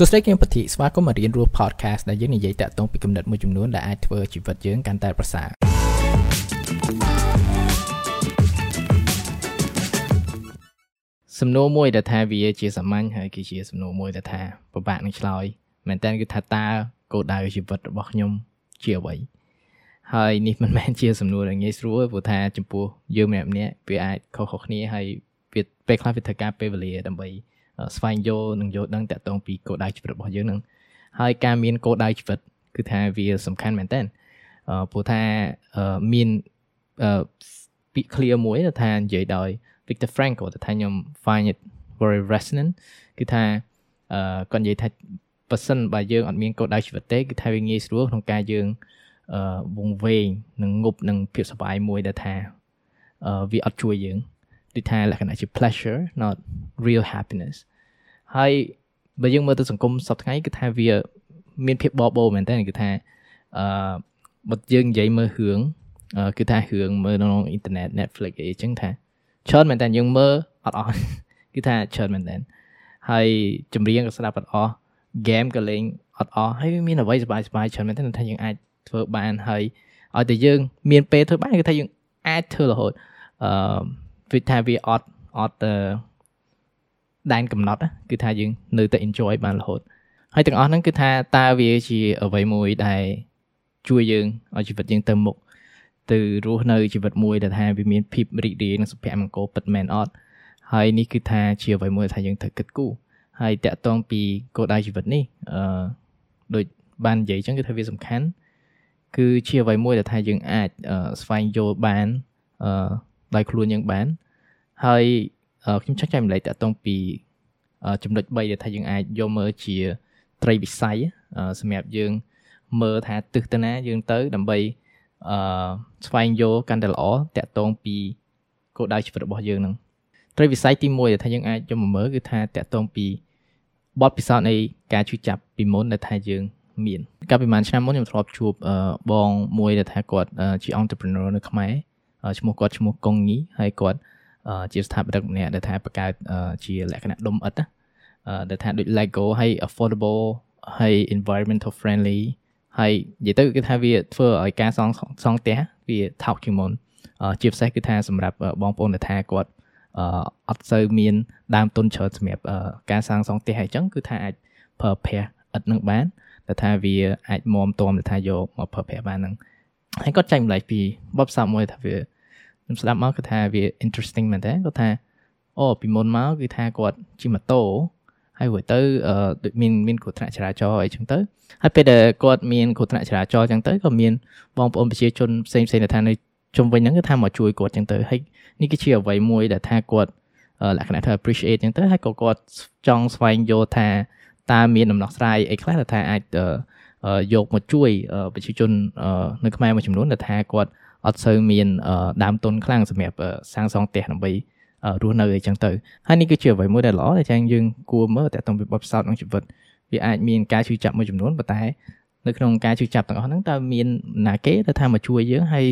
សួស្តីគឹមពធីស្វាគមន៍មករៀនរស់ podcast ដែលយើងនិយាយតាក់ទងពីគំនិតមួយចំនួនដែលអាចធ្វើជីវិតយើងកាន់តែប្រសើរសំណួរមួយដែលថាវាជាសាមញ្ញហើយគឺជាសំណួរមួយដែលថាពិបាកនឹងឆ្លើយមែនតើគឺថាតើគោលដៅជីវិតរបស់ខ្ញុំជាអ្វីហើយនេះមិនមែនជាសំណួរដែលងាយស្រួលព្រោះថាចំពោះយើងម្នាក់ម្នាក់វាអាចខុសៗគ្នាហើយវាពេលខ្លះវាត្រូវការពេលវេលាដើម្បី ស្វែងយល់និងយល់ដឹងតាក់ទងពីគោលដៅជីវិតរបស់យើងនឹងហើយការមានគោលដៅជីវិតគឺថាវាសំខាន់មែនតើព្រោះថាមានពាក្យ clear មួយថានិយាយដោយ Viktor Frankl ថាខ្ញុំ find it very resonant គឺថាគាត់និយាយថាបើសិនបើយើងអត់មានគោលដៅជីវិតទេគឺថាវាងាយស្រួលក្នុងការយើងអឺវងវែងនិងងប់នឹងភាពសប្បាយមួយដែលថាអឺវាអត់ជួយយើង ដូចថាលក្ខណៈជា pleasure not real happiness ហើយបើយើងមើលទៅសង្គមសពថ្ងៃគឺថាវា មានភាពបបោមែនតើគឺថាអឺបើយើងនិយាយមើលរឿងគឺថារឿងមើលនៅក្នុងអ៊ីនធឺណិត Netflix អីចឹងថាច្រើនមែនតើយើងមើលអត់អស់គឺថាច្រើនមែនតើហើយចម្រៀងក៏ស្ដាប់អត់អស់ game ក៏លេងអត់អស់ហើយមានអ្វីសប្បាយសប្បាយច្រើនមែនតើថាយើងអាចធ្វើបានហើយឲ្យតែយើង មានពេលធ្វើបានគឺថាយើងអាចធ្វើរហូតអឺ វាថាវាអត់អត់ដែនកំណត់គឺថាយើងនៅតែ enjoy បានរហូតហើយទាំងអស់ហ្នឹងគឺថាតើវាជាអ្វីមួយដែលជួយយើងឲ្យជីវិតយើងទៅមុខទៅរស់នៅជីវិតមួយដែលថាវាមានភាពរីករាយនិងសុភមង្គលពិតមែនអត់ហើយនេះគឺថាជាអ្វីមួយថាយើងត្រូវគិតគូរហើយតាក់ទងពីគោលដៅជីវិតនេះអឺដូចបាននិយាយអញ្ចឹងគឺថាវាសំខាន់គឺជាអ្វីមួយដែលថាយើងអាចស្វែងយល់បានអឺ ដោយខ្លួនយើងបាន ហើយខ្ញុំចង់ចែកម្លែកតកតងពីចំណុច3ដែលថាយើងអាចយកមើលជាត្រីវិស័យសម្រាប់យើងមើលថាទិសទៅណាយើងទៅ ដើម្បីអឺស្វែងយល់កាន់តែល្អតកតងពីគោលដៅជីវិតរបស់យើងនឹងត្រីវិស័យទី1ដែលថាយើងអាចយកមកមើលគឺថាតកតងពីបទពិសោធន៍នៃការជួយចាប់ពីមុនដែលថាយើងមានកាលពីប្រហែលឆ្នាំមុនខ្ញុំធ្លាប់ជួបបងមួយដែលថាគាត់ជា entrepreneur នៅខ្មែរ ឈ្មោះគាត់ឈ្មោះកុងញីហើយគាត់ជាស្ថាបនិកម្នាក់ដែលថាបង្កើតជាលក្ខណៈដុំឥដ្ឋដែលថាដូច Lego ហើយ affordable ហើយ environmental friendly ហើយនិយាយទៅគឺថាវាធ្វើឲ្យការសង់សង់ផ្ទះវាថោកជាងមុនជាពិសេសគឺថាសម្រាប់បងប្អូនដែលថាគាត់អត់សូវមានដើមទុនច្រើនសម្រាប់ការសាងសង់ផ្ទះអញ្ចឹងគឺថាអាចប្រើប្រាស់ឥដ្ឋនឹងបានតែថាវាអាចមមទាំដែលថាយកមកប្រើប្រាស់បានហ្នឹង ហើយគាត់ចែកម្លែកពីបបផ្សោតមួយថាវាខ្ញុំស្ដាប់មកគឺថាវា interesting មែនតើគាត់ថាអូពីមុនមកគឺថាគាត់ជិះម៉ូតូហើយរួចទៅដូចមានមានគ្រោះថ្នាក់ចរាចរណ៍អីចឹងទៅហើយពេលដែលគាត់មានគ្រោះថ្នាក់ចរាចរណ៍ចឹងទៅក៏មានបងប្អូនប្រជាជនផ្សេងផ្សេងដែលថានៅជុំវិញហ្នឹងគឺថាមកជួយគាត់ចឹងទៅហើយនេះគឺជាអ្វីមួយដែលថាគាត់លក្ខណៈថា appreciate ចឹងទៅហើយក៏គាត់ចង់ស្វែងយល់ថាតើមានដំណោះស្រាយអីខ្លះដែលថាអាច យកមកជួយប្រជាជននៅខ្មែរមួយចំនួនដែលថាគាត់អត់សូវមានដើមទុនខ្លាំងសម្រាប់សាងសង់ផ្ទះដើម្បីរស់នៅអីចឹងទៅហើយនេះគឺជាអ្វីមួយដែលល្អដែលចាញ់យើងគួរមើលតែតាមពីបទពិសោធន៍ក្នុងជីវិតវាអាចមានការជឿចាប់មួយចំនួនប៉ុន្តែនៅក្នុងការជឿចាប់ទាំងអស់ហ្នឹងតើមានណាគេដែលថាមកជួយយើងហើយ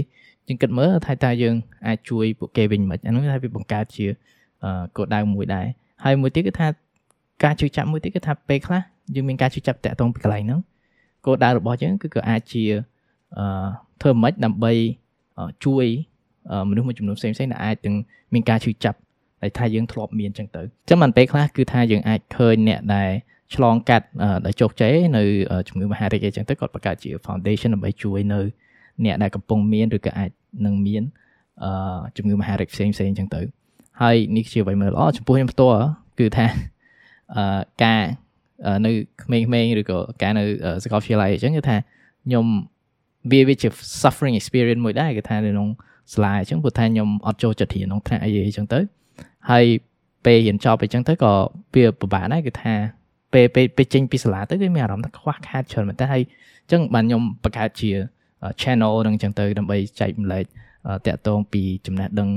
យើងគិតមើលថាតើយើងអាចជួយពួកគេវិញមិនអានោះថាវាបង្កើតជាគោលដៅមួយដែរហើយមួយទៀតគឺថាការជឿចាប់មួយទៀតគឺថាពេលខ្លះយើងមានការជឿចាប់តាក់ទងពីកន្លែងហ្នឹង គោលដៅរបស់យើងគឺក៏អាចជាអឺធ្វើមិនដើម្បីជួយមនុស្សមួយចំនួនផ្សេងៗដែលអាចទាំងមានការឈឺចាប់ដែលថាយើងធ្លាប់មានចឹងទៅចឹងមិនពេលខ្លះគឺថាយើងអាចឃើញអ្នកដែលឆ្លងកាត់ដែលជោគជ័យនៅជំងឺមហារីកអីចឹងទៅគាត់បង្កើតជា foundation ដើម្បីជួយនៅអ្នកដែលកំពុងមានឬក៏អាចនឹងមានអឺជំងឺមហារីកផ្សេងផ្សេងចឹងទៅហើយនេះជាអ្វីមួយល្អចំពោះខ្ញុំផ្ទាល់គឺថាអឺការ នៅក្មេងៗឬក៏ការនៅសាកលវិទ្យាល័យអញ្ចឹងគឺថាខ្ញុំវាវាជា suffering experience មួយដែរគេថានៅក្នុងសាលាអញ្ចឹងព្រោះថាខ្ញុំអត់ចូលចិត្តរៀនក្នុងថ្នាក់អីអញ្ចឹងទៅហើយពេលរៀនចប់អញ្ចឹងទៅក៏វាពិបាកដែរគឺថាពេលពេលពេលចេញពីសាលាទៅវាមានអារម្មណ៍ថាខ្វះខាតច្រើនមែនតើហើយអញ្ចឹងបានខ្ញុំបង្កើតជា channel នឹងអញ្ចឹងទៅដើម្បីចែកម្លែកតាក់ទងពីចំណេះដឹង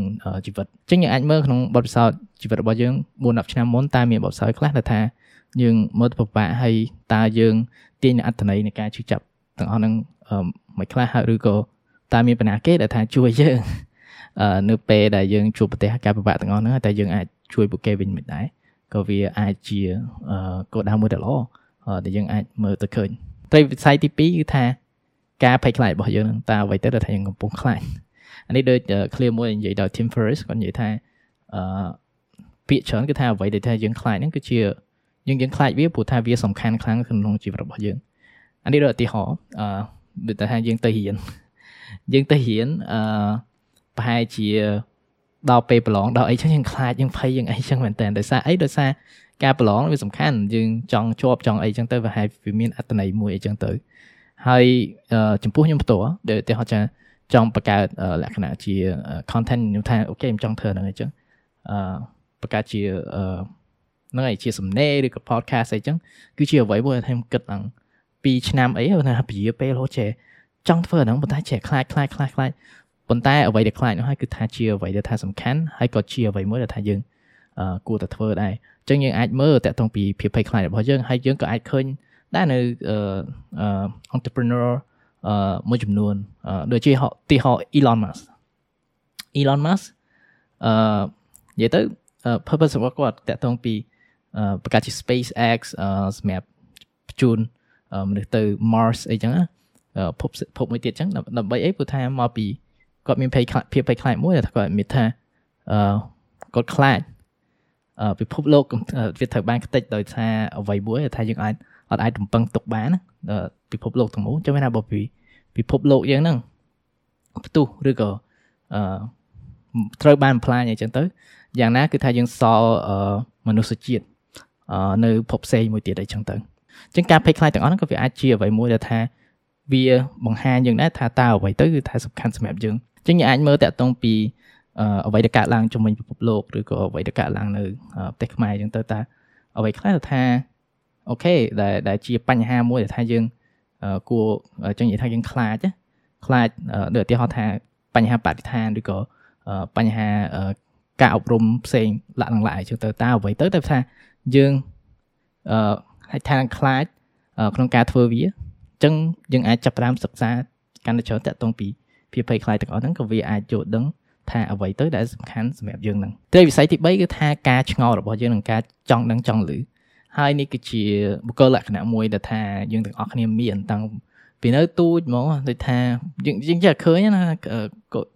ជីវិតអញ្ចឹងយើងអាចមើលក្នុងបទពិសោធន៍ជីវិតរបស់យើង4-10ឆ្នាំមុនតើមានបទពិសោធន៍ខ្លះដែលថា យើងមើលទៅពិបាកហើយតើយើងទាញអត្ថន័យនៃការជឿចាប់ទាំងអស់ហ្នឹងមិនខ្លះឬក៏តើមានបណ្ណាគេដែលថាជួយយើងនៅពេលដែលយើងជួបប្រទេសការពិបាកទាំងអស់ហ្នឹងតែយើងអាចជួយពួកគេវិញមិនដែរក៏វាអាចជាគោលដៅមួយដែលល្អដែលយើងអាចមើលទៅឃើញត្រីវិស័យទី2គឺថាការភ័យខ្លាចរបស់យើងនឹងតើអ្វីទៅដែលថាយើងកំពុងខ្លាចអានេះដូច clear មួយនិយាយដល់ Tim Ferriss គាត់និយាយថាអឺពាក្យច្រើនគឺថាអ្វីដែលថាយើងខ្លាចហ្នឹងគឺជា យើងយើងខ្លាចវាព្រោះថាវាសំខាន់ខ្លាំងក្នុងជីវិតរបស់យើងអានេះដូចឧទាហរណ៍អឺដូចថាយើងទៅរៀនយើងទៅរៀនអឺប្រហែលជាដល់ពេលប្រឡងដល់អីចឹងយើងខ្លាចយើងភ័យយើងអីចឹងមែនតើដោយសារអីដោយសារការប្រឡងវាសំខាន់យើងចង់ជាប់ចង់អីចឹងទៅវាហើយវាមានអត្តន័យមួយអីចឹងទៅហើយចំពោះខ្ញុំផ្ទាល់ដែលឧទាហរណ៍ចាចង់បង្កើតលក្ខណៈជា content ខ្ញុំថាអូខេខ្ញុំចង់ធ្វើហ្នឹងអញ្ចឹងអឺបង្កើតជា ហ្នឹងឯងជាសំណេរឬក៏ podcast អីចឹងគឺជាអ្វីមួយដែលខ្ញុំគិតឡើង2ឆ្នាំអីថាពជាពេលរហូតចេះចង់ធ្វើហ្នឹងប៉ុន្តែចេះខ្លាចខ្លាចខ្លាចខ្លាចប៉ុន្តែអ្វីដែលខ្លាចនោះហើយគឺថាជាអ្វីដែលថាសំខាន់ហើយក៏ជាអ្វីមួយដែលថាយើងគួរតែធ្វើដែរអញ្ចឹងយើងអាចមើលតាក់ទងពីភាពភ័យខ្លាចរបស់យើងហើយយើងក៏អាចឃើញដែរនៅ entrepreneur មួយចំនួនដូចជាទីហោ Elon Musk Elon Musk អឺនិយាយទៅ purpose របស់គាត់តាក់ទងពី បង្កើតជា SpaceX សម្រាប់បញ្ជូនមនុស្សទៅ Mars អីចឹងភពភពមួយទៀតចឹងដើម្បីអីព្រោះថាមកពីគាត់មានភ័យខ្លាចភាពភ័យខ្លាចមួយថាគាត់មានថាអឺគាត់ខ្លាចអឺពិភពលោកវាត្រូវបានខ្ទេចដោយសារអ្វីមួយថាយើងអាចអត់អាចរំពឹងទុកបានពិភពលោកទាំងមូលចាំមែនថាបើពីពិភពលោកយើងហ្នឹងផ្ទុះឬក៏អឺត្រូវបានផ្លាញអីចឹងទៅយ៉ាងណាគឺថាយើងសល់មនុស្សជាតិ នៅភពផ្សេងមួយទៀតអីចឹងទៅអញ្ចឹងការភ័យខ្លាចទាំងអស់ហ្នឹងក៏វាអាចជាអ្វីមួយដែលថាវាបង្ហាញយើងដែរថាតើអ្វីទៅគឺថាសំខាន់សម្រាប់យើងអញ្ចឹងយើងអាចមើលតាក់ទងពីអ្វីដែលកើតឡើងជំនាញពិភពលោកឬក៏អ្វីដែលកើតឡើងនៅប្រទេសខ្មែរអញ្ចឹងទៅតើអ្វីខ្លះថាអូខេដែលដែលជាបញ្ហាមួយដែលថាយើងគួរចឹងនិយាយថាយើងខ្លាចខ្លាចដូចឧទាហរណ៍ថាបញ្ហាបរិស្ថានឬក៏បញ្ហាការអប់រំផ្សេងលក្ខណៈឡាយចឹងទៅតើអ្វីទៅតែថាយើងអឺហើយថាខ្លាចក្នុងការធ្វើវាអញ្ចឹងយើងអាចចាប់ផ្ដើមសិក្សាកាន់តែច្រើនតាក់ទងពីភាពភ័យខ្លាចទាំងអស់ហ្នឹងក៏វាអាចយល់ដឹងថាអ្វីទៅដែលសំខាន់សម្រាប់យើងហ្នឹងតែវិស័យទី3គឺថាការឆ្ងល់របស់យើងនិងការចង់ដឹងចង់ឮហើយនេះគឺជាបុគ្គលលក្ខណៈមួយដែលថាយើងទាំងអស់គ្នាមានតាំងពីនៅទូចហ្មងដូចថាយើងយើងចេះឃើញណា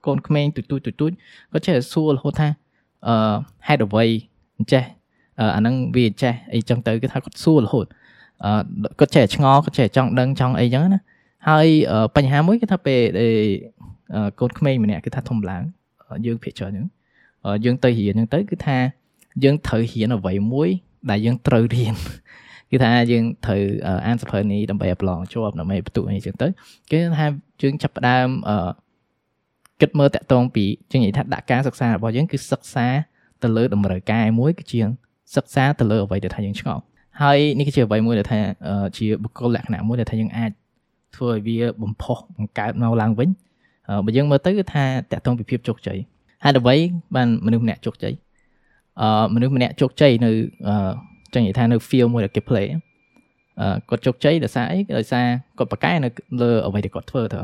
កូនក្មេងទូចទូចទូចទូចគាត់ចេះសួររហូតថាអឺហេតុអ្វីអញ្ចេះ អាហ្នឹងវាចេះអីចឹងទៅគឺថាគាត់សួររហូតអឺគាត់ចេះឆ្ងល់គាត់ចេះចង់ដឹងចង់អីចឹងណាហើយបញ្ហាមួយគឺថាពេលកូនក្មេងម្នាក់គឺថាធំឡើងយើងភាគច្រើនហ្នឹងយើងទៅរៀនហ្នឹងទៅគឺថាយើងត្រូវរៀនអ្វីមួយ ដែលយើងត្រូវរៀនគឺថាយើងត្រូវអានសភៅនេះដើម្បីឲ្យប្រឡងជាប់ដើម្បីបន្ទុកនេះចឹងទៅគឺថាយើងចាប់ផ្ដើមគិតមើលតាក់ទងពីចឹងនិយាយថាដាក់ការសិក្សារបស់យើងគឺសិក្សាទៅលើតម្រូវការមួយគឺជា សិក្សាទៅលើអ្វីដែលថាយើងឆ្ងល់ហើយនេះគឺជាអ្វីមួយដែលថាជាបុគ្គលលក្ខណៈមួយដែលថាយើងអាចធ្វើឲ្យវាបំផុសបង្កើតមកឡើងវិញបើយើងមើលទៅគឺថាតាក់ទងពីភាពជោគជ័យហើយអ្វីបានមនុស្សម្នាក់ជោគជ័យអឺមនុស្សម្នាក់ជោគជ័យនៅអឺចឹងនិយាយថានៅ feel មួយដែលគេ play អឺគាត់ជោគជ័យដោយសារអីដោយសារគាត់ប្រកែនៅលើអ្វីដែលគាត់ធ្វើទៅ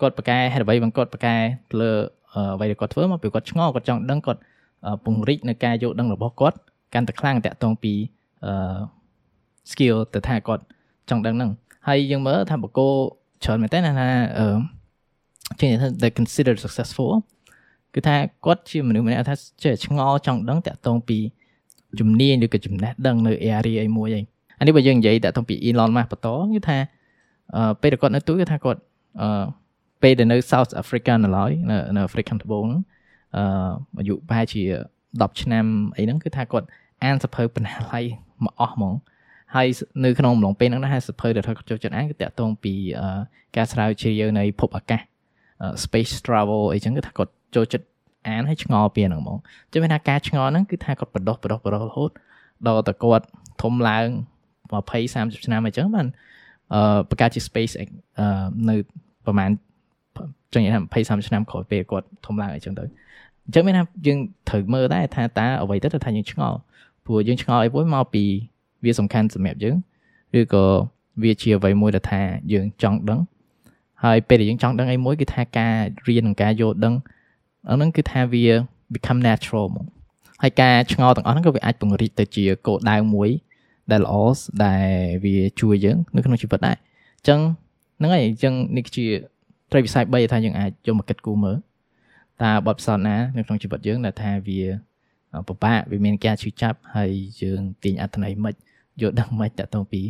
គាត់ប្រកែហេតុអ្វីបានគាត់ប្រកែលើអ្វីដែលគាត់ធ្វើមកពីគាត់ឆ្ងល់គាត់ចង់ដឹងគាត់ ពង្រីកនៅការយល់ដឹងរបស់គាត់កាន់តែខ្លាំងតាក់ទងពីអឺ skill ទៅថាគាត់ចង់ដឹងហ្នឹងហើយយើងមើលថាបកគោច្រើនមែនតើណាអឺជាងថា they consider successful គឺថាគាត់ជាមនុស្សម្នាក់ថាចេះឆ្ងល់ចង់ដឹងតាក់ទងពីជំនាញឬក៏ចំណេះដឹងនៅ area អីមួយអីអានេះបើយើងនិយាយតាក់ទងពី Elon Musk បន្តគឺថាអឺពេលគាត់នៅទូគឺថាគាត់អឺពេលដែលនៅ South Africa នៅឡើយនៅនៅ Africa ត្បូងអឺ អាយុប្រហែលជា10ឆ្នាំអីហ្នឹងគឺថាគាត់អានសភៅបណ្ណាល័យមកអស់ហ្មងហើយនៅក្នុងអំឡុងពេលហ្នឹងណាសភៅដែលគាត់ចូលចិត្តអានគឺតាក់ទងពីការស្រាវជ្រាវនៃភពអាកាស space travel អីចឹងគឺថាគាត់ចូលចិត្តអានហើយឆ្ងល់ពីហ្នឹងហ្មងចឹងមានថាការឆ្ងល់ហ្នឹងគឺថាគាត់បដោះបដោះបដោះរហូតដល់តែគាត់ធំឡើង20 30ឆ្នាំអញ្ចឹងបានអឺបង្កើតជា space អឺនៅប្រហែល ចឹងនិយាយថា20 30ឆ្នាំក្រោយពេលគាត់ធំឡើងអញ្ចឹងទៅអញ្ចឹងមានថាយើងត្រូវមើលដែរថាតើអ្វីទៅថាយើងឆ្ងល់ព្រោះយើងឆ្ងល់អីមួយមកពីវាសំខាន់សម្រាប់យើងឬក៏វាជាអ្វីមួយដែលថាយើងចង់ដឹងហើយពេលដែលយើងចង់ដឹងអីមួយគឺថាការរៀននិងការយល់ដឹងអាហ្នឹងគឺថាវា become natural ហ្មងហើយការឆ្ងល់ទាំងអស់ហ្នឹងក៏វាអាចពង្រីកទៅជាគោលដៅមួយដែលល្អដែលវាជួយយើងនៅក្នុងជីវិតដែរអញ្ចឹងហ្នឹងហើយអញ្ចឹងនេះជា ត្រីវិស័យ3ថាយើងអាចយកមកគិតគូរមើលតើបទពិសោធន៍ណានៅក្នុងជីវិតយើងដែលថាវាពិបាកវាមានការឈឺចាប់ហើយយើងទាញអត្ថន័យមិនយល់ដឹងមិនតកតងពី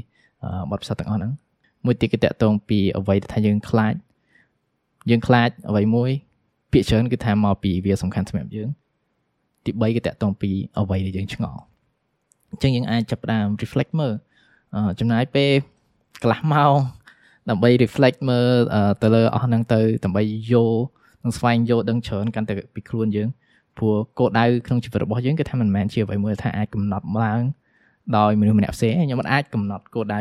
បទពិសោធន៍ទាំងអស់ហ្នឹងមួយទៀតគឺតកតងពីអ្វីដែលថាយើងខ្លាចយើងខ្លាចអ្វីមួយពាក្យច្រើនគឺថាមកពីវាសំខាន់សម្រាប់យើងទី3គឺតកតងពីអ្វីដែលយើងឆ្ងល់អញ្ចឹងយើងអាចចាប់ផ្ដើម reflect មើលចំណាយពេលកន្លះម៉ោង ដើម្បី reflect មើលទៅលើអស់ហ្នឹងទៅដើម្បីយកនិងស្វែងយល់ដឹងច្រើនកាន់តែពីខ្លួនយើងព្រោះគោលដៅក្នុងជីវិតរបស់យើងគឺថាមិនមែនជាអ្វីមួយថាអាចកំណត់ឡើងដោយមនុស្សម្នាក់ផ្សេងខ្ញុំមិនអាចកំណត់គោលដៅ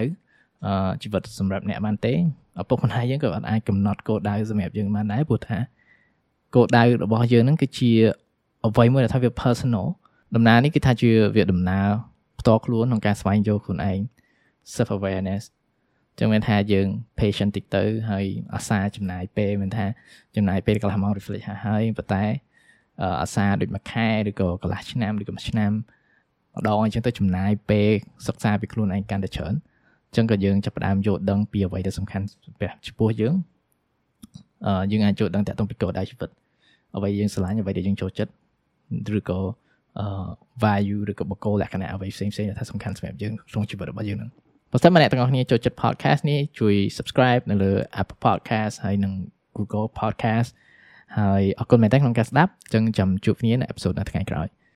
អឺជីវិតសម្រាប់អ្នកបានទេឪពុកម្ដាយយើងក៏អាចកំណត់គោលដៅសម្រាប់យើងបានដែរព្រោះថាគោលដៅរបស់យើងហ្នឹងគឺជាអ្វីមួយដែលថាវា personal ដំណើរនេះគឺថាជាវាដំណើរផ្ទាល់ខ្លួនក្នុងការស្វែងយល់ខ្លួនឯង self awareness ចឹងមានថាយើង patient តិចទៅហើយអាសាចំណាយពេលមានថាចំណាយពេលកន្លះម៉ោង reflect ហើយប៉ុន្តែអាសាដូចមួយខែឬក៏កន្លះឆ្នាំឬក៏មួយឆ្នាំម្ដងអញ្ចឹងទៅចំណាយពេលសិក្សាពីខ្លួនឯងកាន់តែច្រើនអញ្ចឹងក៏យើងចាប់ផ្ដើមយល់ដឹងពីអ្វីដែលសំខាន់ចំពោះយើងអឺយើងអាចយល់ដឹងតាក់ទងពីគោលដៅជីវិតអ្វីយើងស្រឡាញ់អ្វីដែលយើងចូលចិត្តឬក៏អឺ value ឬក៏បកគោលលក្ខណៈអ្វីផ្សេងៗដែលថាសំខាន់សម្រាប់យើងក្នុងជីវិតរបស់យើងហ្នឹង បើសិនមកអ្នកទាំងអស់គ្នាចូលចិត្ត podcast នេះជួយ subscribe នៅលើ Apple Podcast ហើយនិង Google Podcast ហើយអរគុណមែនតើក្នុងការស្ដាប់ចឹងចាំជួបគ្នានៅអេពីសូតនៅថ្ងៃក្រោយ